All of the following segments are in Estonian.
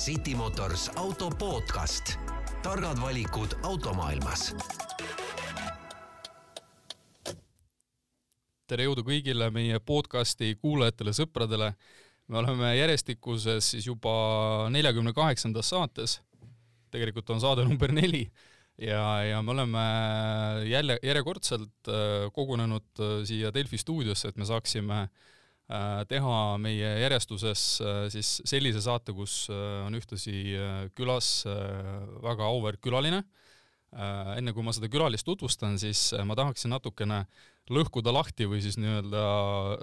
City Motors auto podcast. targad valikud automaailmas. tere jõudu kõigile meie podcasti kuulajatele, sõpradele. me oleme järjestikuses siis juba neljakümne kaheksandas saates. tegelikult on saade number neli ja, ja me oleme jälle järjekordselt äh, kogunenud äh, siia Delfi stuudiosse, et me saaksime äh, teha meie järjestuses siis sellise saate, kus on ühtlasi külas väga auväärt külaline. enne kui ma seda külalist tutvustan, siis ma tahaksin natukene lõhkuda lahti või siis nii-öelda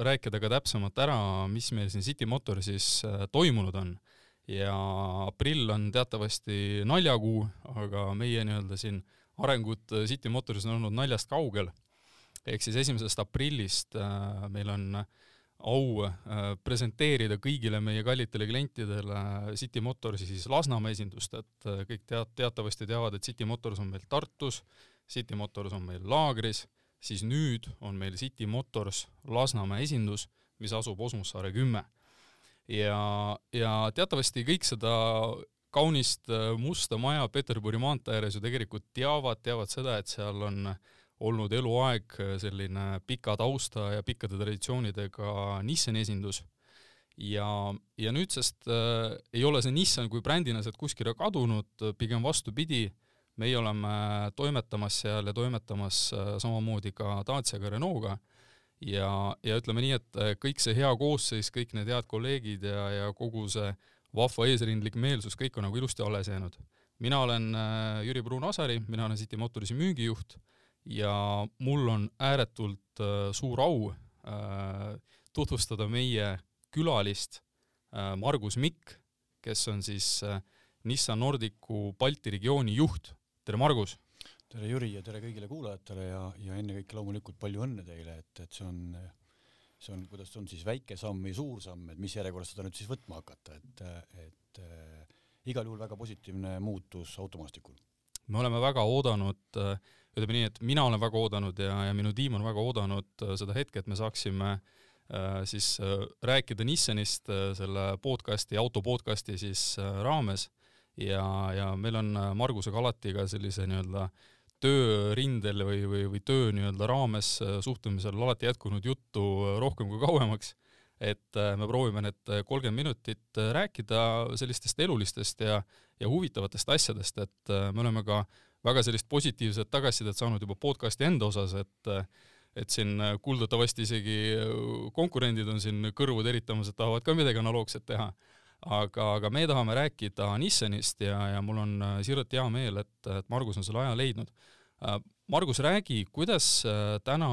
rääkida ka täpsemalt ära, mis meil siin City Motorsis toimunud on ja aprill on teatavasti naljakuu, aga meie nii-öelda siin arengud City Motoris on olnud naljast kaugel. ehk siis esimesest aprillist äh, meil on au äh, presenteerida kõigile meie kallitele klientidele City Motorsi siis Lasnamäe esindust, et äh, kõik tead, teatavasti teavad, et City Motors on meil Tartus, City Motors on meil Laagris, siis nüüd on meil City Motors Lasnamäe esindus, mis asub Osmussaare kümme. Ja, ja teatavasti kõik seda kaunist äh, musta maja Peterburi maantee ääres ju tegelikult teavad, teavad seda, et seal on olnud eluaeg selline pika tausta ja pikkade traditsioonidega Nissani esindus. ja, ja nüüdsest äh, ei ole see Nissan kui brändina sealt kuskile kadunud, pigem vastupidi, meie oleme toimetamas seal ja toimetamas äh, samamoodi ka Daciaga, Renault'ga ja, ja ütleme nii, et äh, kõik see hea koosseis, kõik need head kolleegid ja, ja kogu see vahva eesrindlik meelsus, kõik on nagu ilusti alles jäänud. mina olen äh, Jüri Pruun-Asari, mina olen City Motorsi müügijuht ja mul on ääretult äh, suur au äh, tutvustada meie külalist äh, Margus Mikk, kes on siis äh, Nissan Nordicu Balti regiooni juht. tere, Margus! tere, Jüri, ja tere kõigile kuulajatele ja, ja ennekõike loomulikult palju õnne teile, et, et see on, see on, kuidas on siis väike samm või suur samm, et mis järjekorras seda nüüd siis võtma hakata, et, et äh, igal juhul väga positiivne muutus automaastikul. me oleme väga oodanud, ütleme nii, et mina olen väga oodanud ja, ja minu tiim on väga oodanud seda hetke, et me saaksime äh, siis äh, rääkida Nissanist äh, selle podcasti, auto podcasti siis äh, raames. Ja, ja meil on Margusega alati ka sellise nii-öelda äh, töörindel või, või, või töö nii-öelda raames äh, suhtlemisel alati jätkunud juttu äh, rohkem kui kauemaks, et äh, me proovime need kolmkümmend minutit rääkida sellistest elulistest ja, ja huvitavatest asjadest, et me oleme ka väga sellist positiivset tagasisidet saanud juba podcasti enda osas, et et siin kuuldavasti isegi konkurendid on siin kõrvu teritamas, et tahavad ka midagi analoogset teha aga, aga me tahame rääkida Nissanist ja, ja mul on äh, siiralt hea meel, et, et Margus on selle aja leidnud. Äh, Margus, räägi, kuidas äh, täna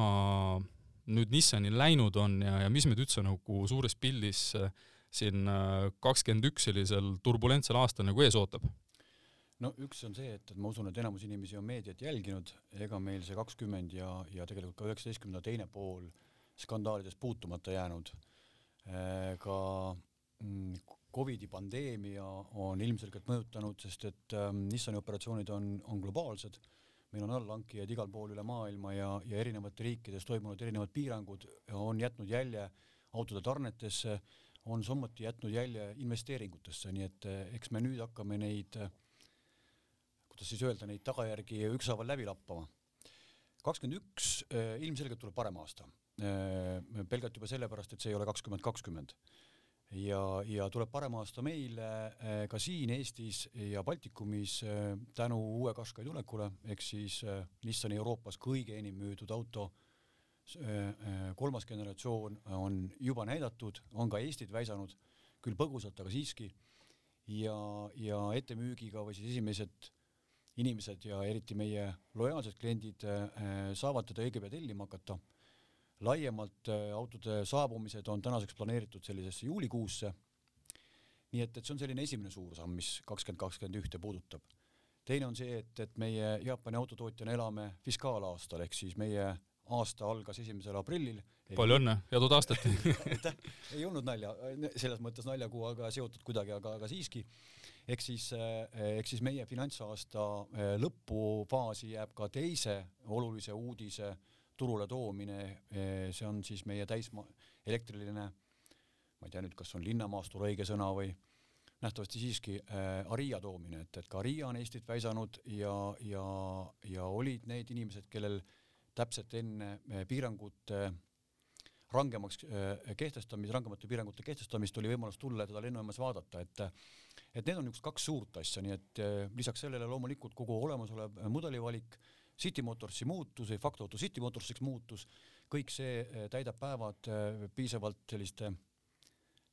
nüüd Nissanil läinud on ja, ja mis meid üldse nagu suures pildis siin kakskümmend üks sellisel turbulentsel aastal nagu ees ootab? No üks on see, et, et ma usun, et enamus inimesi on meediat jälginud, ega meil see kakskümmend ja, ja tegelikult ka üheksateistkümnenda teine pool skandaalidest puutumata jäänud. ka mm, Covidi pandeemia on ilmselgelt mõjutanud, sest et ähm, Nissani operatsioonid on, on globaalsed, meil on allhankijaid igal pool üle maailma ja, ja erinevates riikides toimunud erinevad piirangud on jätnud jälje autode tarnetesse, on samuti jätnud jälje investeeringutesse, nii et äh, eks me nüüd hakkame neid, äh, kuidas siis öelda, neid tagajärgi ükshaaval läbi lappama. kakskümmend üks äh, ilmselgelt tuleb parem aasta, pelgalt juba sellepärast, et see ei ole kakskümmend kakskümmend. Ja, ja tuleb parem aasta meile eh, ka siin Eestis ja Baltikumis tänu uue Qashqai tulekule, ehk siis Nissani Euroopas kõige enim müüdud auto kolmas generatsioon on juba näidatud, on ka Eestit väisanud, küll põgusalt, aga siiski, ja, ja ettemüügiga või siis esimesed inimesed ja eriti meie lojaalsed kliendid saavad teda õige pea tellima hakata laiemalt äh, autode saabumised on tänaseks planeeritud sellisesse juulikuusse. nii et, et see on selline esimene suur samm, mis kakskümmend kakskümmend ühte puudutab. teine on see, et, et meie Jaapani autotootjana elame fiskaalaastal, ehk siis meie aasta algas esimesel aprillil. Palju õnne, head uut aastat. Aitäh, ei olnud nalja, selles mõttes naljakuu, aga seotud kuidagi, aga, aga siiski. ehk siis, ehk siis meie finantsaasta eh, lõpufaasi jääb ka teise olulise uudise äh, turule toomine, eh, see on siis meie täisma-, elektriline, ma ei tea nüüd, kas on linnamaastur õige sõna või nähtavasti siiski äh, Aria toomine, et, et ka Aria on Eestit väisanud ja, ja, ja olid need inimesed, kellel täpselt enne äh, piirangute rangemaks äh, kehtestamist, rangemate piirangute kehtestamist oli võimalus tulla ja teda lennujaamas vaadata, et et need on üks kaks suurt asja, nii et äh, lisaks sellele loomulikult kogu olemasolev äh, mudelivalik, City Motorsi muutus või Facto Auto City Motorsiks muutus, kõik see täidab päevad piisavalt selliste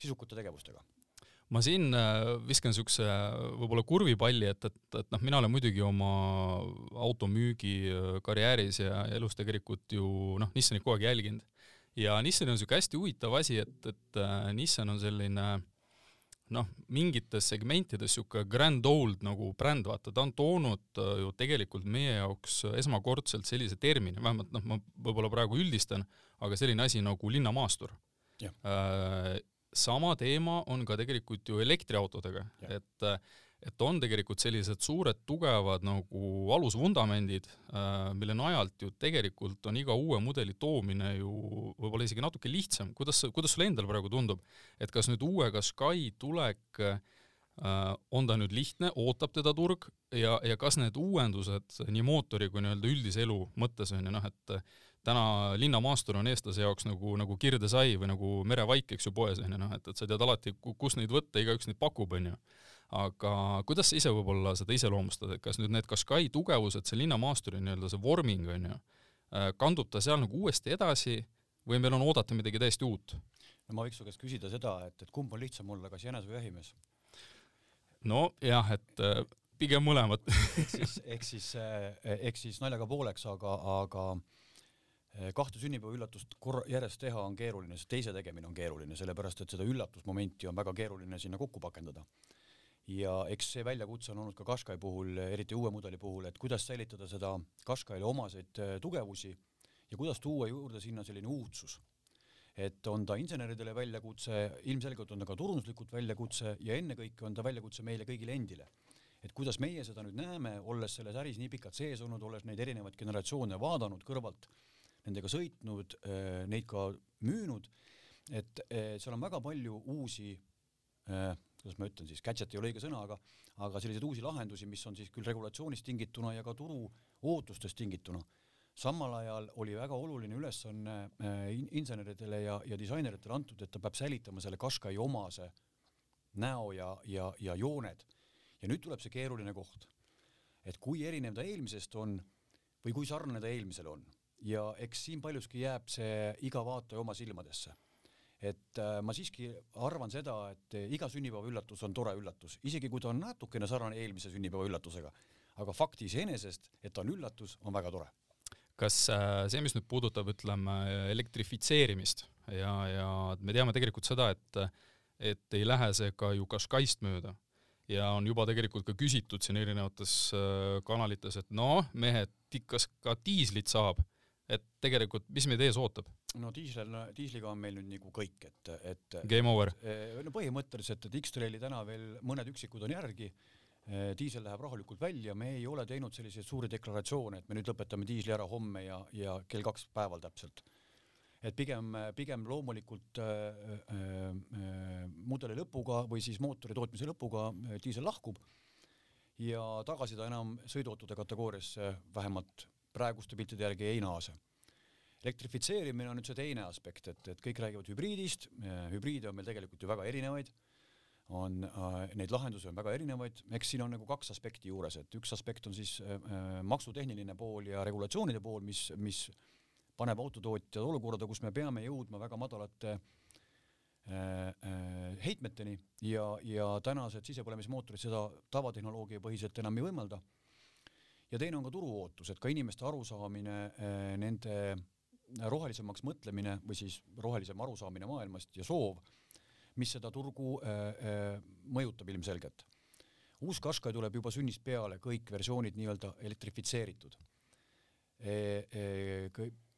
sisukate tegevustega. Ma siin viskan äh, võib-olla kurvipalli, et, et, et noh, mina olen muidugi oma automüügi karjääris ja elus tegelikult ju noh, Nissanit kogu aeg jälginud ja Nissan on siuke hästi huvitav asi, et, et Nissan on selline noh, mingites segmentides sihuke grand old nagu bränd, vaata, ta on toonud ju tegelikult meie jaoks esmakordselt sellise termini, vähemalt noh, ma võib-olla praegu üldistan, aga selline asi nagu linnamaastur. Sama teema on ka tegelikult ju elektriautodega, et et on tegelikult sellised suured tugevad nagu alusvundamendid, äh, mille najalt ju tegelikult on iga uue mudeli toomine ju võib-olla isegi natuke lihtsam, kuidas, kuidas sulle endale praegu tundub, et kas nüüd uue Qashqai tulek äh, on ta nüüd lihtne, ootab teda turg ja, ja kas need uuendused nii mootori kui nii-öelda üldise elu mõttes on ju noh, et täna linnamaastur on eestlase jaoks nagu, nagu kirdesai või nagu merevaik, eks ju, poes on ju, noh, et, et sa tead alati, kust neid võtta, igaüks neid pakub, on ju. Aga kuidas sa ise võib-olla seda iseloomustad, et kas nüüd need Qashqai tugevused, see linnamaasturi nii-öelda see vorming, on ju, äh, kandub ta seal nagu uuesti edasi või meil on oodata midagi täiesti uut? no ma võiks su käest küsida seda, et, et kumb on lihtsam olla, kas jänes või jahimees? nojah, et äh, pigem mõlemad ehk siis, ehk siis, äh, ehk siis naljaga pooleks, aga, aga kahte sünnipäevaüllatust korra järjest teha on keeruline, see teise tegemine on keeruline, sellepärast et seda üllatusmomenti on väga keeruline sinna kokku pakendada. Ja eks see väljakutse on olnud ka Qashqai puhul, eriti uue mudeli puhul, et kuidas säilitada seda Qashqaile omaseid eh, tugevusi ja kuidas tuua juurde sinna selline uudsus. et on ta inseneridele väljakutse, ilmselgelt on ta ka turunduslikult väljakutse ja ennekõike on ta väljakutse meile kõigile endile et kuidas meie seda nüüd näeme, olles selles äris nii pikalt sees olnud, olles neid erinevaid generatsioone vaadanud kõrvalt nendega sõitnud, äh, neid ka müünud, et äh, seal on väga palju uusi äh, kuidas ma ütlen siis, gadget ei ole õige sõna, aga aga selliseid uusi lahendusi, mis on siis küll regulatsioonist tingituna ja ka turu ootustest tingituna. samal ajal oli väga oluline ülesanne inseneridele ja, ja disaineritele antud, et ta peab säilitama selle Qashqai omase näo ja, ja, ja jooned. ja nüüd tuleb see keeruline koht. et kui erinev ta eelmisest on või kui sarnane ta eelmisele on ja eks siin paljuski jääb see iga vaataja oma silmadesse. Et äh, ma siiski arvan seda, et iga sünnipäeva üllatus on tore üllatus, isegi kui ta on natukene sarnane eelmise sünnipäeva üllatusega. aga fakt iseenesest, et ta on üllatus, on väga tore. Kas äh, see, mis nüüd puudutab, ütleme, elektrifitseerimist ja, ja me teame tegelikult seda, et et ei lähe see ka ju Qashqaist mööda. Ja on juba tegelikult ka küsitud siin erinevates äh, kanalites, et noh, mehed, kas ka diislit saab et tegelikult, mis meid ees ootab? no diisel, diisliga on meil nüüd nagu kõik, et, et Game over? Eh, no põhimõtteliselt, et X-Traili täna veel mõned üksikud on järgi, eh, diisel läheb rahulikult välja, me ei ole teinud selliseid suuri deklaratsioone, et me nüüd lõpetame diisli ära homme ja, ja kell kaks päeval täpselt. et pigem, pigem loomulikult äh, äh, mudeli lõpuga või siis mootori tootmise lõpuga diisel lahkub ja tagasi ta enam sõiduautode kategooriasse vähemalt praeguste piltide järgi ei naase. elektrifitseerimine on nüüd see teine aspekt, et, et kõik räägivad hübriidist, hübriide on meil tegelikult ju väga erinevaid, on äh,, neid lahendusi on väga erinevaid, eks siin on nagu kaks aspekti juures, et üks aspekt on siis äh, maksutehniline pool ja regulatsioonide pool, mis, mis paneb autotootjad olukorda, kus me peame jõudma väga madalate äh, äh, heitmeteni ja, ja tänased sisepõlemismootorid seda tavatehnoloogia põhiselt enam ei võimalda ja teine on ka turu ootus, et ka inimeste arusaamine, eh, nende rohelisemaks mõtlemine või siis rohelisem arusaamine maailmast ja soov, mis seda turgu eh, eh, mõjutab ilmselgelt. uus Qashqai tuleb juba sünnist peale, kõik versioonid nii-öelda elektrifitseeritud.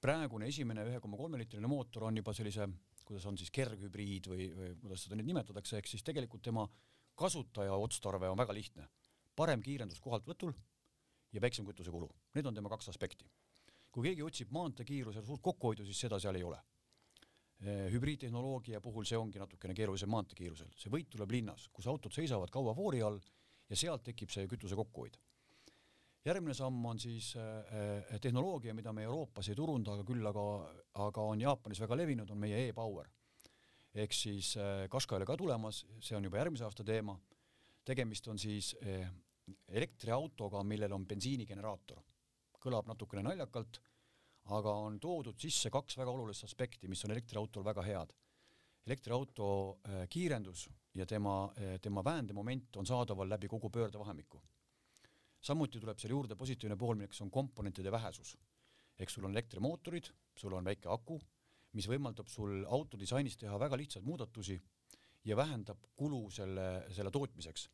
praegune esimene ühe koma kolme liitrine mootor on juba sellise, kuidas on siis kerghübriid või, või kuidas seda nüüd nimetatakse, ehk siis tegelikult tema kasutaja otstarve on väga lihtne. parem kiirendus kohaltvõtul ja väiksem kütusekulu. Need on tema kaks aspekti. kui keegi otsib maanteekiirusel suurt kokkuhoidu, siis seda seal ei ole. Eh, hübriidtehnoloogia puhul see ongi natukene keerulisem maanteekiirusel, see võit tuleb linnas, kus autod seisavad kaua foori all ja sealt tekib see kütuse kokkuhoid. järgmine samm on siis äh, tehnoloogia, mida me Euroopas ei turunda, aga küll aga, aga on Jaapanis väga levinud, on meie e-power. ehk siis äh, ei ole ka tulemas, see on juba järgmise aasta teema. tegemist on siis äh, elektriautoga, millel on bensiinigeneraator. kõlab natukene naljakalt aga on toodud sisse kaks väga olulist aspekti, mis on elektriautol väga head. elektriauto äh, kiirendus ja tema, äh, tema väändemoment on saadaval läbi kogu pöördevahemiku. samuti tuleb seal juurde positiivne pool, milleks on komponentide vähesus. ehk sul on elektrimootorid, sul on väike aku, mis võimaldab sul auto disainis teha väga lihtsaid muudatusi ja vähendab kulu selle, selle tootmiseks.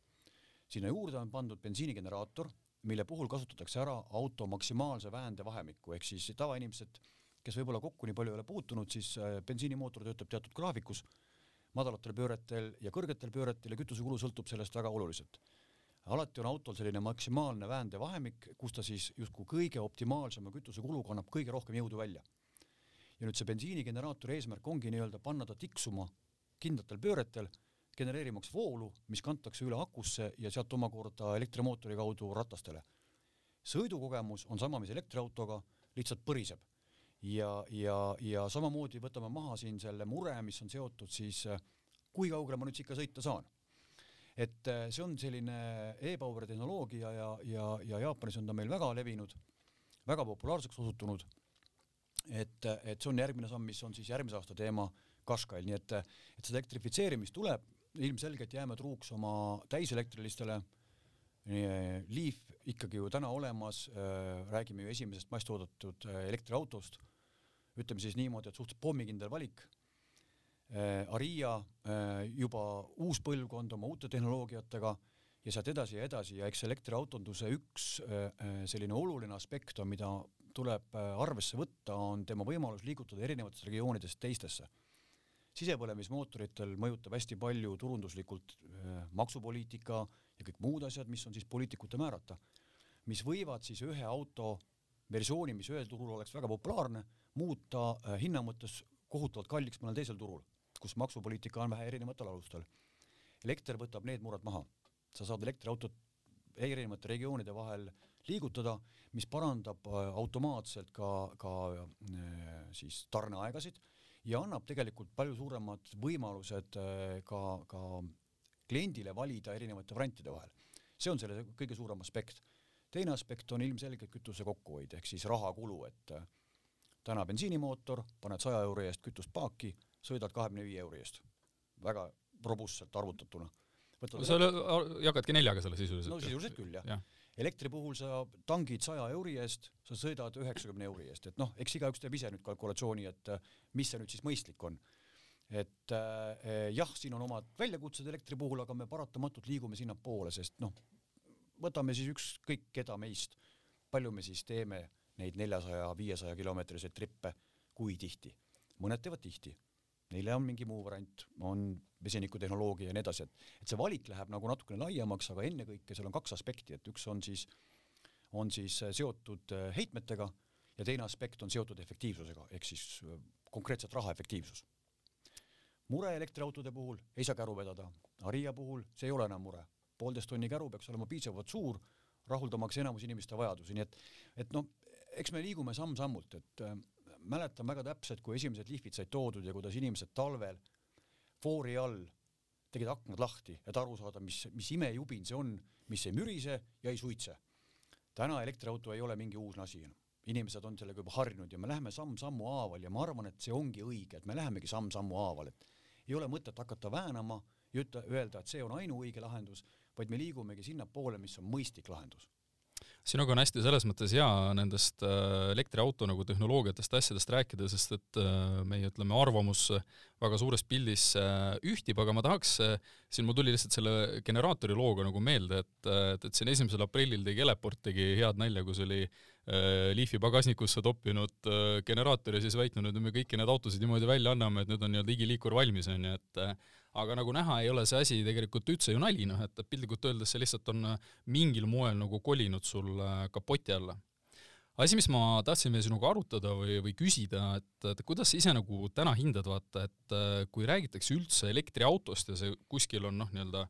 Sinna juurde on pandud bensiinigeneraator mille puhul kasutatakse ära auto maksimaalse väendevahemikku, ehk siis tavainimesed, kes võib-olla kokku nii palju ei ole puutunud, siis äh, bensiinimootor töötab teatud graafikus, madalatel pööretel ja kõrgetel pööretel ja kütusekulu sõltub sellest väga oluliselt. alati on autol selline maksimaalne väendevahemik, kus ta siis justkui kõige optimaalsema kütusekuluga annab kõige rohkem jõudu välja. ja nüüd see bensiinigeneraatori eesmärk ongi nii-öelda panna ta tiksuma kindlatel pööretel genereerimaks voolu, mis kantakse üle akusse ja sealt omakorda elektrimootori kaudu ratastele. sõidukogemus on sama, mis elektriautoga, lihtsalt põriseb. ja, ja, ja samamoodi võtame maha siin selle mure, mis on seotud siis, kui kaugele ma nüüd ikka sõita saan. et eh, see on selline e-power tehnoloogia ja, ja, ja Jaapanis on ta meil väga levinud, väga populaarseks osutunud. et, et see on järgmine samm, mis on siis järgmise aasta teema Qashqai, nii et, et seda elektrifitseerimist tuleb ilmselgelt jääme truuks oma täiselektrilistele. Leaf ikkagi ju täna olemas, äh, räägime ju esimesest masstoodetud äh, elektriautost. ütleme siis niimoodi, et suhteliselt pommikindel valik. Äh, Aria juba uus põlvkond oma uute tehnoloogiatega ja sealt edasi ja edasi ja eks elektriautonduse üks selline oluline aspekt on, mida tuleb arvesse võtta, on tema võimalus liigutada erinevatest regioonidest teistesse sisepõlemismootoritel mõjutab hästi palju turunduslikult äh, maksupoliitika ja kõik muud asjad, mis on siis poliitikute määrata, mis võivad siis ühe auto versiooni, mis ühel turul oleks väga populaarne, muuta äh, hinna mõttes kohutavalt kalliks mõnel teisel turul, kus maksupoliitika on vähe erinevatel alustel. elekter võtab need murad maha, sa saad elektriautot erinevate regioonide vahel liigutada, mis parandab äh, automaatselt ka, ka siis tarneaegasid ja annab tegelikult palju suuremad võimalused äh, ka, ka kliendile valida erinevate variantide vahel. see on selle kõige suurem aspekt. teine aspekt on ilmselgelt kütuse kokkuhoid ehk siis rahakulu, et äh, täna bensiinimootor, paned saja euri eest kütust paaki, sõidad kahekümne viie euri eest. väga robustselt arvutatuna. sa jagadki neljaga selle sisuliselt? no sisuliselt küll jah ja elektri puhul sa tangid saja euri eest, sa sõidad üheksakümne euri eest, et noh, eks igaüks teeb ise nüüd kalkulatsiooni, et äh, mis see nüüd siis mõistlik on. et äh, jah, siin on omad väljakutsed elektri puhul, aga me paratamatult liigume sinnapoole, sest noh, võtame siis ükskõik keda meist, palju me siis teeme neid neljasaja, viiesaja kilomeetriseid trippe, kui tihti. mõned teevad tihti neile on mingi muu variant, on vesinikutehnoloogia ja nii edasi, et, et see valik läheb nagu natukene laiemaks, aga ennekõike seal on kaks aspekti, et üks on siis, on siis seotud äh, heitmetega ja teine aspekt on seotud efektiivsusega, ehk siis äh, konkreetselt raha efektiivsus. mure elektriautode puhul ei saa käru vedada, Aria puhul see ei ole enam mure, poolteist tonni käru peaks olema piisavalt suur, rahuldamaks enamus inimeste vajadusi, nii et, et noh, eks me liigume samm-sammult, et äh, mäletan väga täpselt, kui esimesed lihvid said toodud ja kuidas inimesed talvel foori all tegid aknad lahti, et aru saada, mis, mis imejubin see on, mis ei mürise ja ei suitse. täna elektriauto ei ole mingi uus asi enam, inimesed on sellega juba harjunud ja me läheme samm-sammu haaval ja ma arvan, et see ongi õige, et me lähemegi samm-sammu haaval, et ei ole mõtet hakata väänama ja ütle, öelda, et see on ainuõige lahendus, vaid me liigumegi sinnapoole, mis on mõistlik lahendus sinuga on hästi selles mõttes hea nendest äh, elektriauto nagu tehnoloogiatest, asjadest rääkida, sest et äh, meie, ütleme, arvamus väga suures pildis äh, ühtib, aga ma tahaks, siin mul tuli lihtsalt selle generaatori looga nagu meelde, et, et, et siin esimesel aprillil tegi Eleport tegi head nalja, kus oli Leafi pagasnikusse toppinud generaator ja siis väitnud, et me kõiki neid autosid niimoodi välja anname, et nüüd on nii-öelda igiliikur valmis, onju, et aga nagu näha, ei ole see asi tegelikult üldse ju nali, noh, et piltlikult öeldes see lihtsalt on äh, mingil moel nagu kolinud sul äh, kapoti alla. asi, mis ma tahtsin veel sinuga arutada või, või küsida, et, et kuidas sa ise nagu täna hindad, vaata, et äh, kui räägitakse üldse elektriautost ja see kuskil on noh, nii-öelda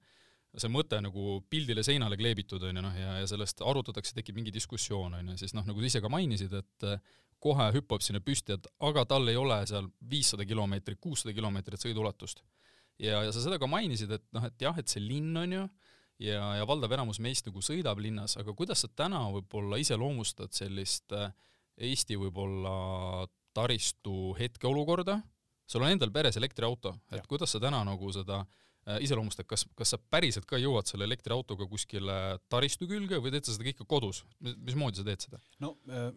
see mõte nagu pildile seinale kleebitud onju noh, ja, ja sellest arutatakse, tekib mingi diskussioon onju, siis noh, nagu sa ise ka mainisid, et kohe hüppab sinna püsti, et aga tal ei ole seal viissada kilomeetrit, kuussada kilomeetrit sõiduulatust. Ja, ja sa seda ka mainisid, et noh, et jah, et see linn on ju ja, ja valdav enamus meist nagu sõidab linnas, aga kuidas sa täna võib-olla iseloomustad sellist äh, Eesti võib-olla taristu hetkeolukorda, sul on endal peres elektriauto, et ja. kuidas sa täna nagu seda äh, iseloomustad, kas, kas sa päriselt ka jõuad selle elektriautoga kuskile taristu külge või teed sa seda kõike kodus, mismoodi sa teed seda? no äh,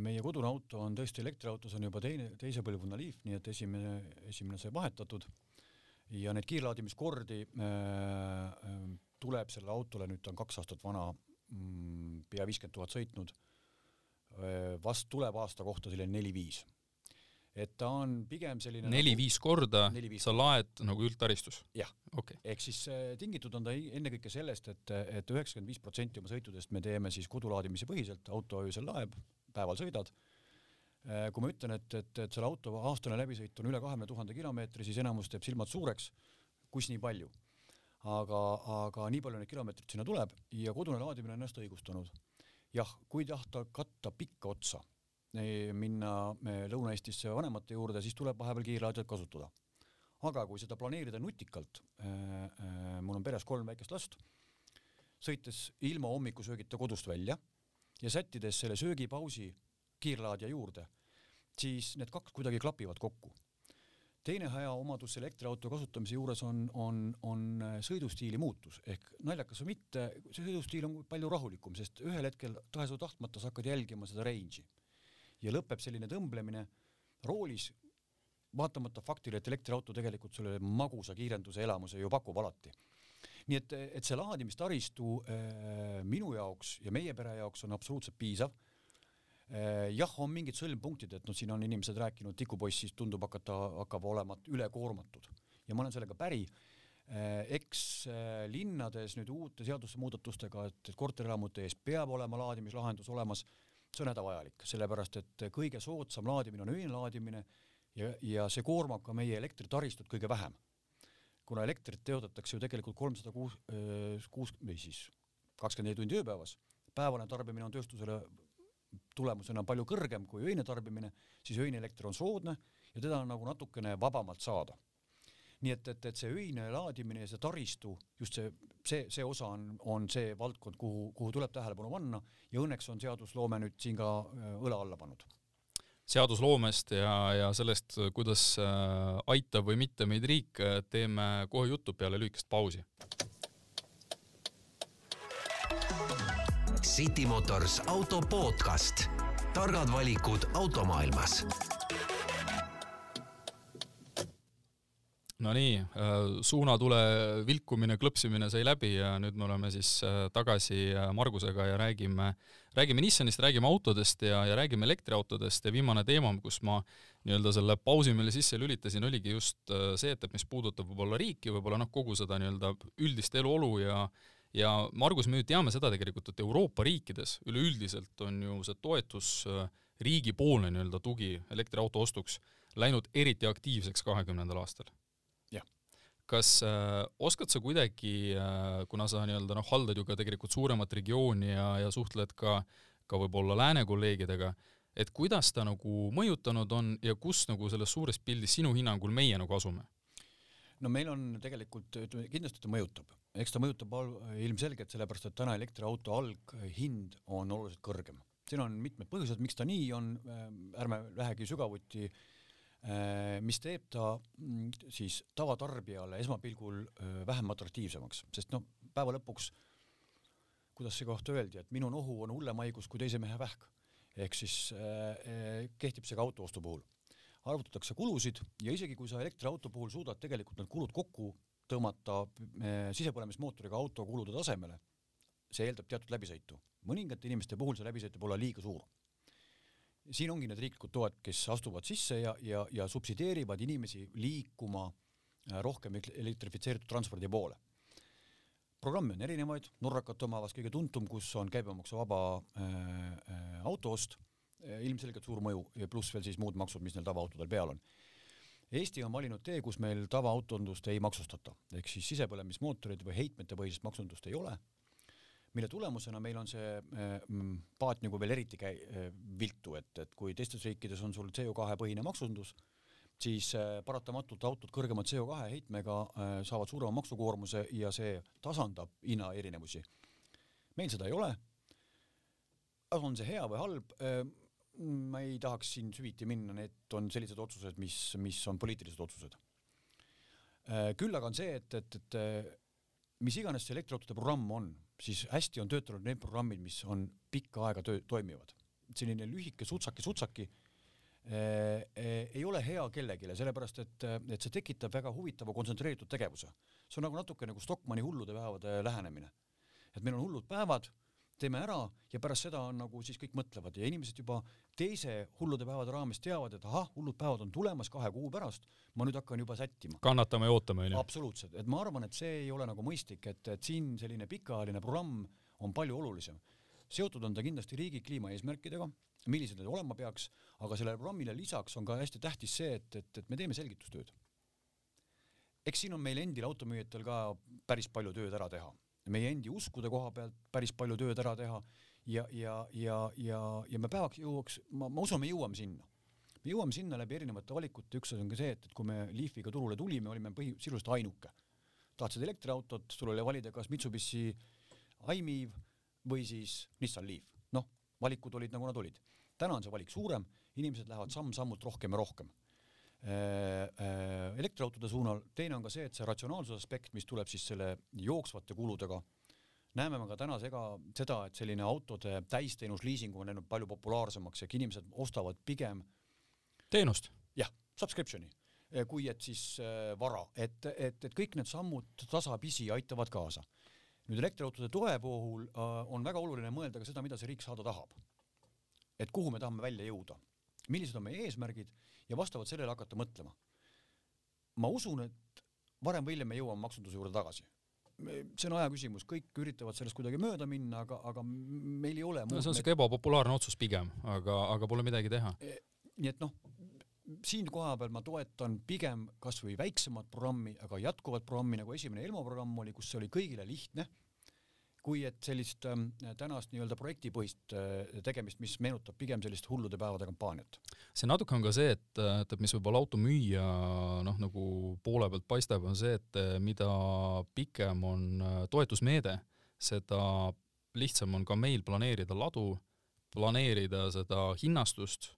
meie kodune auto on tõesti elektriauto, see on juba teine, teise põlvkonna Leaf, nii et esimene, esimene sai vahetatud ja neid kiirlaadimiskordi äh, tuleb sellele autole, nüüd ta on kaks aastat vana mm,, pea viiskümmend tuhat sõitnud, vast tuleb aasta kohta selline neli-viis. et ta on pigem selline neli-viis nagu, korda neli, sa laed nagu üldtaristus? jah okay., ehk siis äh, tingitud on ta ennekõike sellest, et, et üheksakümmend viis protsenti oma sõitudest me teeme siis kodulaadimise põhiselt, auto öösel laeb, päeval sõidad kui ma ütlen, et, et, et selle auto aastane läbisõit on üle kahekümne tuhande kilomeetri, siis enamus teeb silmad suureks, kus nii palju aga, aga nii palju neid kilomeetreid sinna tuleb ja kodune laadimine on ennast õigustanud. jah, kui tahta katta pikka otsa, minna Lõuna-Eestisse vanemate juurde, siis tuleb vahepeal kiirlaadijat kasutada. aga kui seda planeerida nutikalt äh,, äh, mul on peres kolm väikest last, sõites ilma hommikusöögita kodust välja ja sättides selle söögipausi kiirlaadija juurde, siis need kaks kuidagi klapivad kokku. Teine hea omadus elektriauto kasutamise juures on, on, on sõidustiili muutus ehk naljakas või mitte, see sõidustiil on palju rahulikum, sest ühel hetkel tahes või tahtmata sa hakkad jälgima seda range'i. Ja lõpeb selline tõmblemine roolis, vaatamata faktile, et elektriauto tegelikult selle magusa kiirenduse elamuse ju pakub alati. nii et, et see laadimistaristu äh, minu jaoks ja meie pere jaoks on absoluutselt piisav jah, on mingid sõlmpunktid, et noh, siin on inimesed rääkinud, tikupoiss tundub hakata, hakkab olema ülekoormatud ja ma olen sellega päri. Äh, eks äh, linnades nüüd uute seadusemuudatustega, et korterelamute ees peab olema laadimislahendus olemas, see on hädavajalik, sellepärast et kõige soodsam laadimine on öine laadimine ja, ja see koormab ka meie elektritaristut kõige vähem. kuna elektrit teotatakse ju tegelikult kolmsada kuus, kuus või siis kakskümmend neli tundi ööpäevas, päevane tarbimine on tööstusele tulemusena palju kõrgem kui öine tarbimine, siis öine elekter on soodne ja teda on nagu natukene vabamalt saada. nii et, et, et see öine laadimine ja see taristu, just see, see, see osa on, on see valdkond, kuhu, kuhu tuleb tähelepanu panna ja õnneks on seadusloome nüüd siin ka äh, õla alla pannud seadusloomest ja, ja sellest, kuidas äh, aitab või mitte meid riik, teeme kohe juttu peale lühikest pausi City Motors auto podcast. targad valikud automaailmas. Nonii, äh, suunatule vilkumine, klõpsimine sai läbi ja nüüd me oleme siis äh, tagasi äh, Margusega ja räägime, räägime Nissanist, räägime autodest ja, ja räägime elektriautodest ja viimane teema, kus ma nii-öelda selle pausi meile sisse lülitasin, oligi just see, et, et mis puudutab võib-olla riiki, võib-olla noh, kogu seda nii-öelda üldist eluolu ja ja Margus, me ju teame seda tegelikult, et Euroopa riikides üleüldiselt on ju see toetus äh, riigipoolne nii-öelda tugi elektriauto ostuks läinud eriti aktiivseks kahekümnendal aastal. kas äh, oskad sa kuidagi äh,, kuna sa nii-öelda noh, haldad ju ka tegelikult suuremat regiooni ja, ja suhtled ka, ka võib-olla lääne kolleegidega, et kuidas ta nagu mõjutanud on ja kus nagu selles suures pildis sinu hinnangul meie nagu asume? no meil on tegelikult, kindlasti ta mõjutab eks ta mõjutab ilmselgelt, sellepärast et täna elektriauto alghind on oluliselt kõrgem. siin on mitmed põhjused, miks ta nii on, äh, ärme lähegi sügavuti, äh, mis teeb ta mm, siis tavatarbijale esmapilgul äh, vähem atraktiivsemaks, sest noh, päeva lõpuks kuidas see kohta öeldi, et minu nohu on hullem haigus kui teise mehe vähk. ehk siis äh, kehtib see ka autoostu puhul. arvutatakse kulusid ja isegi kui sa elektriauto puhul suudad tegelikult need kulud kokku tõmmata eh, sisepõlemismootoriga auto kulude tasemele, see eeldab teatud läbisõitu. mõningate inimeste puhul see läbisõit võib olla liiga suur. siin ongi need riiklikud toed, kes astuvad sisse ja, ja, ja subsideerivad inimesi liikuma eh, rohkem elektrifitseeritud transpordi poole. programme on erinevaid, Norrakat omavas kõige tuntum, kus on käibemaksuvaba äh, äh, autoost ilmselgelt suur mõju pluss veel siis muud maksud, mis neil tavaautodel peal on. Eesti on valinud tee, kus meil tavaautondust ei maksustata, ehk siis sisepõlemismootorid või heitmete põhist maksundust ei ole, mille tulemusena meil on see mm, paat nagu veel eriti käi-, viltu, et, et kui teistes riikides on sul CO2 põhine maksundus, siis paratamatult autod kõrgema CO2 heitmega saavad suurema maksukoormuse ja see tasandab hinnaerinevusi. meil seda ei ole. on see hea või halb? Ma ei tahaks siin süviti minna, need on sellised otsused, mis, mis on poliitilised otsused. küll aga on see, et, et, et mis iganes see elektriautode programm on, siis hästi on töötanud need programmid, mis on pikka aega töö, toimivad. selline lühike sutsaki-sutsaki eh, eh, ei ole hea kellelegi, sellepärast et, et see tekitab väga huvitava kontsentreeritud tegevuse. see on nagu natuke nagu Stockmanni hullude päevade lähenemine. et meil on hullud päevad teeme ära ja pärast seda on nagu siis kõik mõtlevad ja inimesed juba teise hullude päevade raames teavad, et ahah, hullud päevad on tulemas kahe kuu pärast, ma nüüd hakkan juba sättima. kannatame ja ootame, onju. absoluutselt, et ma arvan, et see ei ole nagu mõistlik, et, et siin selline pikaajaline programm on palju olulisem. seotud on ta kindlasti riigi kliimaeesmärkidega, millised need olema peaks, aga sellele programmile lisaks on ka hästi tähtis see, et, et, et me teeme selgitustööd. eks siin on meil endil automüüjatel ka päris palju tööd ära teha meie endi uskude koha pealt päris palju tööd ära teha ja, ja, ja, ja, ja me päevaks jõuaks, ma, ma usun, me jõuame sinna. me jõuame sinna läbi erinevate valikute, üks asi on ka see, et, et kui me Leafiga turule tulime, olime põhi, sisuliselt ainuke. tahtsid elektriautot, sul oli valida kas Mitsubishi i-MiEV või siis Nissan Leaf. noh, valikud olid nagu nad olid. täna on see valik suurem, inimesed lähevad samm-sammult rohkem ja rohkem elektriautode suunal, teine on ka see, et see ratsionaalsuse aspekt, mis tuleb siis selle jooksvate kuludega, näeme me ka täna sega seda, et selline autode täisteenus liising on läinud palju populaarsemaks ehk inimesed ostavad pigem teenust. jah, subscription'i, äh, kui et siis äh, vara, et, et, et kõik need sammud tasapisi aitavad kaasa. nüüd elektriautode toe puhul äh, on väga oluline mõelda ka seda, mida see riik saada tahab. et kuhu me tahame välja jõuda, millised on meie eesmärgid ja vastavalt sellele hakata mõtlema. ma usun, et varem või hiljem me jõuame maksunduse juurde tagasi. see on aja küsimus, kõik üritavad sellest kuidagi mööda minna, aga, aga meil ei ole no see on siuke ebapopulaarne otsus pigem, aga, aga pole midagi teha. E, nii et noh, siin koha peal ma toetan pigem kasvõi väiksemat programmi, aga jätkuvat programmi, nagu esimene Elmo programm oli, kus see oli kõigile lihtne kui et sellist äh, tänast nii-öelda projektipõhist äh, tegemist, mis meenutab pigem sellist hullude päevade kampaaniat. see natuke on ka see, et, et, et mis võib-olla automüüja noh, nagu poole pealt paistab, on see, et äh, mida pikem on äh, toetusmeede, seda lihtsam on ka meil planeerida ladu, planeerida seda hinnastust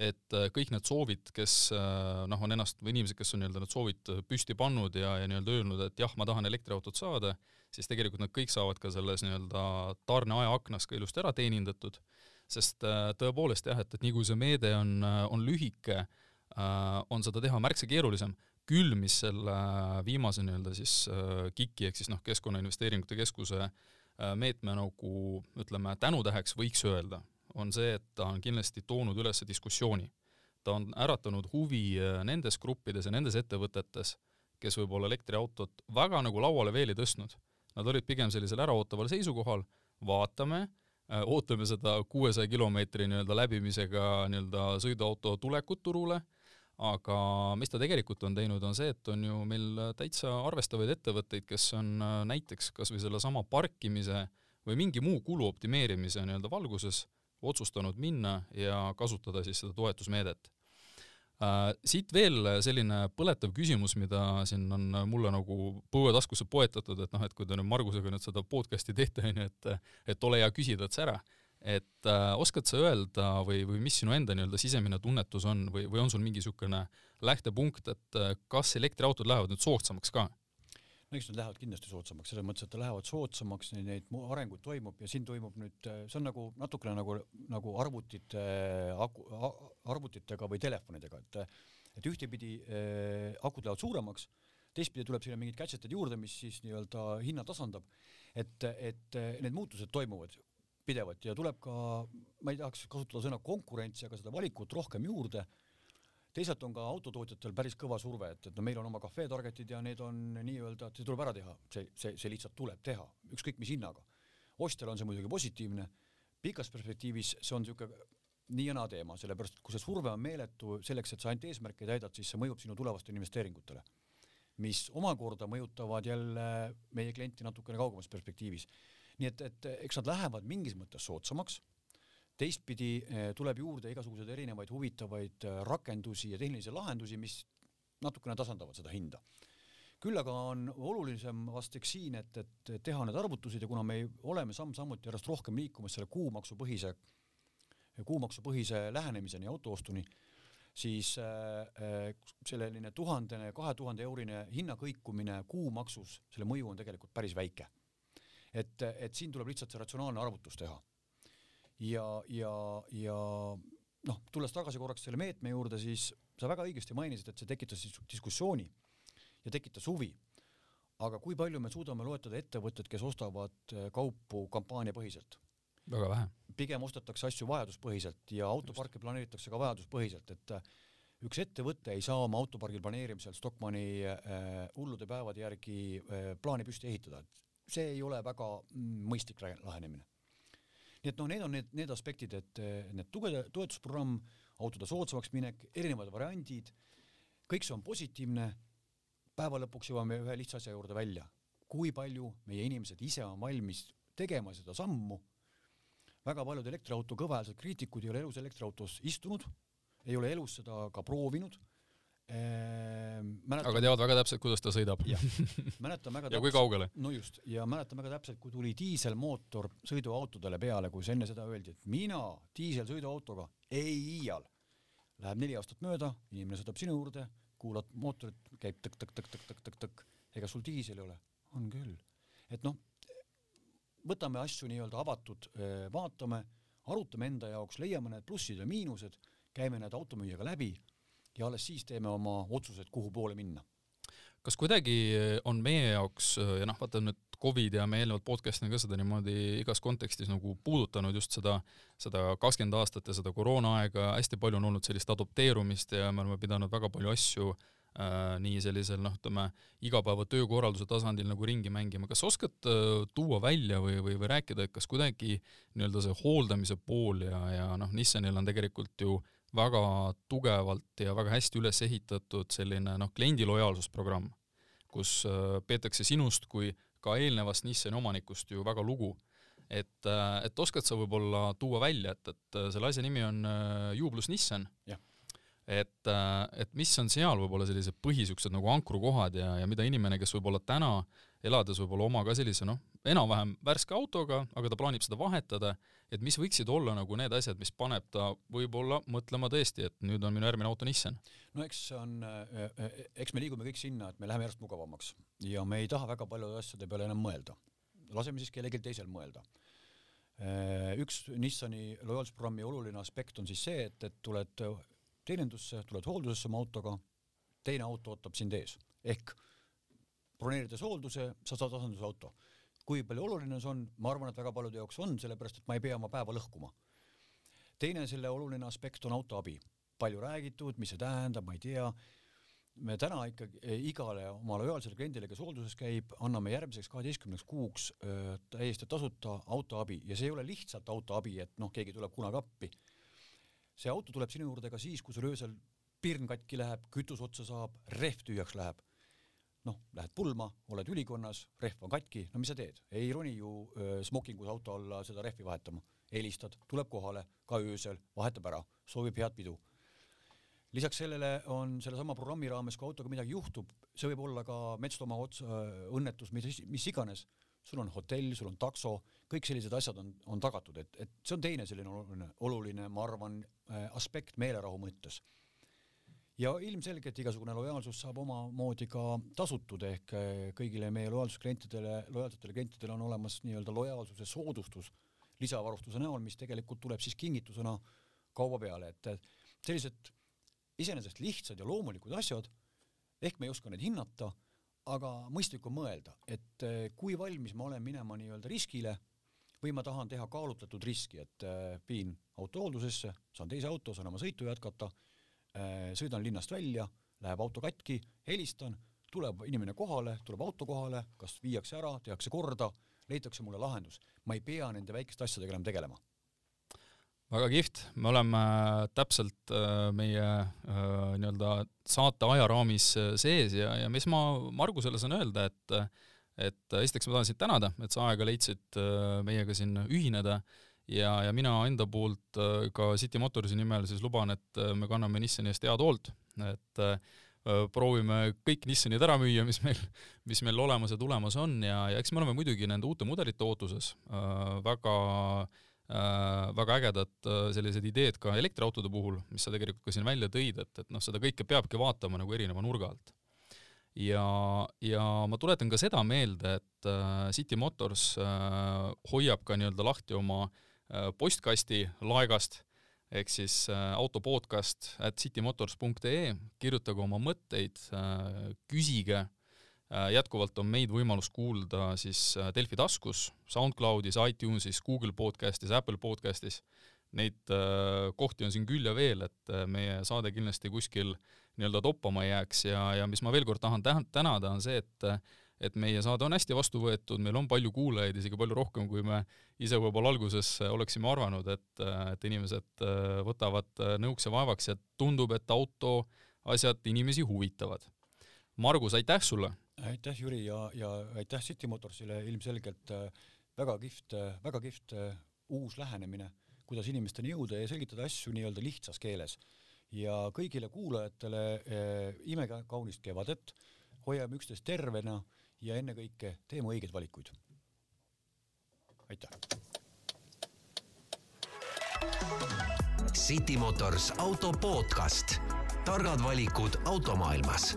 et äh, kõik need soovid, kes äh, noh, on ennast või inimesed, kes on nii-öelda need soovid püsti pannud ja, ja nii-öelda öelnud, et jah, ma tahan elektriautot saada, siis tegelikult nad kõik saavad ka selles nii-öelda tarneaja aknas ka ilusti ära teenindatud, sest äh, tõepoolest jah, et, et nii kui see meede on, on lühike, on seda teha märksa keerulisem, küll mis selle viimase nii-öelda siis KIK-i ehk siis noh, Keskkonnainvesteeringute Keskuse meetme nagu ütleme, tänutäheks võiks öelda, on see, et ta on kindlasti toonud üles diskussiooni. ta on äratanud huvi äh, nendes gruppides ja nendes ettevõtetes, kes võib-olla elektriautot väga nagu lauale veel ei tõstnud. Nad olid pigem sellisel äraootaval seisukohal, vaatame, äh, ootame seda kuuesaja kilomeetri nii-öelda läbimisega nii-öelda sõiduauto tulekut turule, aga mis ta tegelikult on teinud, on see, et on ju meil täitsa arvestavaid ettevõtteid, kes on äh, näiteks kas või sellesama parkimise või mingi muu kulu optimeerimise nii-öelda valguses otsustanud minna ja kasutada siis seda toetusmeedet Uh, siit veel selline põletav küsimus, mida siin on mulle nagu põuetaskusse poetatud, et noh, et kui te nüüd Margusega nüüd seda podcast'i teete, onju, et et ole hea, küsi tats ära. et uh, oskad sa öelda või, või mis sinu enda nii-öelda sisemine tunnetus on või, või on sul mingi niisugune lähtepunkt, et uh, kas elektriautod lähevad nüüd soodsamaks ka? No eks nad lähevad kindlasti soodsamaks, selles mõttes, et lähevad soodsamaks, neid arenguid toimub ja siin toimub nüüd, see on nagu natukene nagu, nagu arvutite, arvutitega või telefonidega, et et ühtepidi äh, akud lähevad suuremaks, teistpidi tuleb sinna mingid gadget'id juurde, mis siis nii-öelda hinna tasandab, et, et need muutused toimuvad pidevalt ja tuleb ka, ma ei tahaks kasutada sõna konkurentsi, aga seda valikut rohkem juurde teisalt on ka autotootjatel päris kõva surve, et, et no meil on oma cafe target'id ja need on nii-öelda, et see tuleb ära teha, see, see, see lihtsalt tuleb teha, ükskõik mis hinnaga. ostjale on see muidugi positiivne, pikas perspektiivis see on niisugune nii ja naa teema, sellepärast et kui see surve on meeletu selleks, et sa ainult eesmärke täidad, siis see mõjub sinu tulevastele investeeringutele, mis omakorda mõjutavad jälle meie klienti natukene kaugemas perspektiivis. nii et, et eks nad lähevad mingis mõttes soodsamaks, teistpidi eh, tuleb juurde igasuguseid erinevaid huvitavaid eh, rakendusi ja tehnilisi lahendusi, mis natukene tasandavad seda hinda küll aga on olulisem vast eks siin, et, et teha need arvutused ja kuna me oleme samm-sammult järjest rohkem liikumas selle kuumaksupõhise, kuumaksupõhise lähenemiseni autoostuni, siis äh, selline tuhandene, kahe tuhande eurine hinnakõikumine kuumaksus, selle mõju on tegelikult päris väike. et, et siin tuleb lihtsalt see ratsionaalne arvutus teha. Ja, ja, ja noh, tulles tagasi korraks selle meetme juurde, siis sa väga õigesti mainisid, et see tekitas diskussiooni ja tekitas huvi. aga kui palju me suudame loetleda ettevõtted, kes ostavad äh, kaupu kampaaniapõhiselt? väga vähe. pigem ostetakse asju vajaduspõhiselt ja autoparki planeeritakse ka vajaduspõhiselt, et äh, üks ettevõte ei saa oma autopargi planeerimisel Stockmanni äh, hullude päevade järgi äh, plaani püsti ehitada, et see ei ole väga mm, mõistlik lahenemine. Nii et noh, need on need, need aspektid, et need tuge-, toetusprogramm, autode soodsamaks minek, erinevad variandid, kõik see on positiivne päeva lõpuks jõuame ühe lihtsa asja juurde välja. kui palju meie inimesed ise on valmis tegema seda sammu. väga paljud elektriauto kõvahäälsed kriitikud ei ole elus elektriautos istunud, ei ole elus seda ka proovinud. Mäletan, aga teavad väga täpselt, kuidas ta sõidab. mäletan väga täpselt. ja kui kaugele. no just, ja mäletan väga täpselt, kui tuli diiselmootor sõiduautodele peale, kus enne seda öeldi, et mina diiselsõiduautoga ei iial. Läheb neli aastat mööda, inimene sõidab sinu juurde, kuulad mootorit, käib tõkk-tõkk-tõkk-tõkk-tõkk-tõkk, ega sul diisel ei ole? on küll. et noh, võtame asju nii-öelda avatud, vaatame, arutame enda jaoks, leiame need plussid ja miinused, käime need automüüjaga läbi ja alles siis teeme oma otsused, kuhu poole minna. kas kuidagi on meie jaoks ja noh, vaata nüüd Covid ja me eelnevalt podcast'ina ka seda niimoodi igas kontekstis nagu puudutanud just seda, seda kakskümmend aastat ja seda koroonaaega, hästi palju on olnud sellist adopteerumist ja me oleme pidanud väga palju asju äh, nii sellisel noh, ütleme igapäeva töökorralduse tasandil nagu ringi mängima, kas oskad äh, tuua välja või, või, või rääkida, et kas kuidagi nii-öelda see hooldamise pool ja, ja noh, Nissanil on tegelikult ju väga tugevalt ja väga hästi üles ehitatud selline noh, kliendi lojaalsusprogramm, kus äh, peetakse sinust kui ka eelnevast Nissani omanikust ju väga lugu. et, äh, et oskad sa võib-olla tuua välja, et, et äh, selle asja nimi on Jublus Nissan. et, et mis on seal võib-olla sellised põhisiuksed nagu ankrukohad ja, ja mida inimene, kes võib-olla täna elades võib-olla oma ka sellise noh, enam-vähem värske autoga, aga ta plaanib seda vahetada, et mis võiksid olla nagu need asjad, mis paneb ta võib-olla mõtlema tõesti, et nüüd on minu järgmine auto Nissan? no eks on, äh, äh, eks me liigume kõik sinna, et me läheme järjest mugavamaks ja me ei taha väga paljude asjade peale enam mõelda. laseme siis kellelgi teisel mõelda. Äh, üks Nissani lojaalsusprogrammi oluline aspekt on siis see, et, et tuled teenindusse, tuled hooldusesse oma autoga, teine auto ootab sind ees ehk broneerides hoolduse, sa saad asendusauto. Kui palju oluline see on, ma arvan, et väga paljude jaoks on, sellepärast et ma ei pea oma päeva lõhkuma. teine selle oluline aspekt on autoabi. palju räägitud, mis see tähendab, ma ei tea, me täna ikkagi eh, igale oma lojaalsele kliendile, kes hoolduses käib, anname järgmiseks kaheteistkümneks kuuks öö, täiesti tasuta autoabi ja see ei ole lihtsalt autoabi, et noh, keegi tuleb kunagi appi. see auto tuleb sinu juurde ka siis, kui sul öösel pirn katki läheb, kütus otsa saab, rehv tühjaks läheb noh, lähed pulma, oled ülikonnas, rehv on katki, no mis sa teed, ei roni ju smokingus auto alla seda rehvi vahetama, helistad, tuleb kohale ka öösel, vahetab ära, soovib head pidu. lisaks sellele on sellesama programmi raames, kui autoga midagi juhtub, see võib olla ka metslooma otsa õnnetus, mis, mis iganes, sul on hotell, sul on takso, kõik sellised asjad on, on tagatud, et, et see on teine selline oluline, oluline, ma arvan, aspekt meelerahu mõttes ja ilmselgelt igasugune lojaalsus saab omamoodi ka tasutud, ehk eh, kõigile meie lojaalsusklientidele, lojaalsetele klientidele on olemas nii-öelda lojaalsuse soodustus lisavarustuse näol, mis tegelikult tuleb siis kingitusena kauba peale, et sellised iseenesest lihtsad ja loomulikud asjad, ehk me ei oska neid hinnata, aga mõistlik on mõelda, et eh, kui valmis ma olen minema nii-öelda riskile või ma tahan teha kaalutletud riski, et eh, viin auto hooldusesse, saan teise auto, saan oma sõitu jätkata sõidan linnast välja, läheb auto katki, helistan, tuleb inimene kohale, tuleb auto kohale, kas viiakse ära, tehakse korda, leitakse mulle lahendus. ma ei pea nende väikeste asjadega enam tegelema. väga kihvt, me oleme täpselt meie nii-öelda saate ajaraamis sees ja, ja mis ma Margusele saan öelda, et et esiteks ma tahan sind tänada, et sa aega leidsid meiega siin ühineda ja, ja mina enda poolt ka City Motorsi nimel siis luban, et me kanname Nissani eest head hoolt, et proovime kõik Nissanid ära müüa, mis meil, mis meil olemas ja tulemas on. Ja, ja eks me oleme muidugi nende uute mudelite ootuses. Äh, väga äh, väga ägedad äh, sellised ideed ka elektriautode puhul, mis sa tegelikult ka siin välja tõid, et, et noh, seda kõike peabki vaatama nagu erineva nurga alt. ja, ja ma tuletan ka seda meelde, et äh, City Motors äh, hoiab ka nii-öelda lahti oma äh, postkasti laegast ehk siis äh, autopodcast at citymotors.ee, kirjutage oma mõtteid äh,, küsige. Äh,, jätkuvalt on meid võimalus kuulda siis äh, Delfi taskus, SoundCloudis, iTunesis, Google podcastis, Apple podcastis, neid äh, kohti on siin küll ja veel, et äh, meie saade kindlasti kuskil nii-öelda toppama ei jääks. Ja, ja mis ma veel kord tahan tänada, on see, et et meie saade on hästi vastu võetud, meil on palju kuulajaid, isegi palju rohkem, kui me ise võib-olla alguses oleksime arvanud, et, et inimesed äh, võtavad äh, nõuks ja vaevaks ja tundub, et autoasjad inimesi huvitavad. Margus, aitäh sulle! aitäh, Jüri, ja, ja aitäh City Motorsile, ilmselgelt äh, väga kihvt, väga kihvt uus lähenemine, kuidas inimesteni jõuda ja selgitada asju nii-öelda lihtsas keeles. ja kõigile kuulajatele imekaunist kevadet, hoiame üksteist tervena ja ennekõike teeme õigeid valikuid. aitäh! City Motors auto podcast, targad valikud automaailmas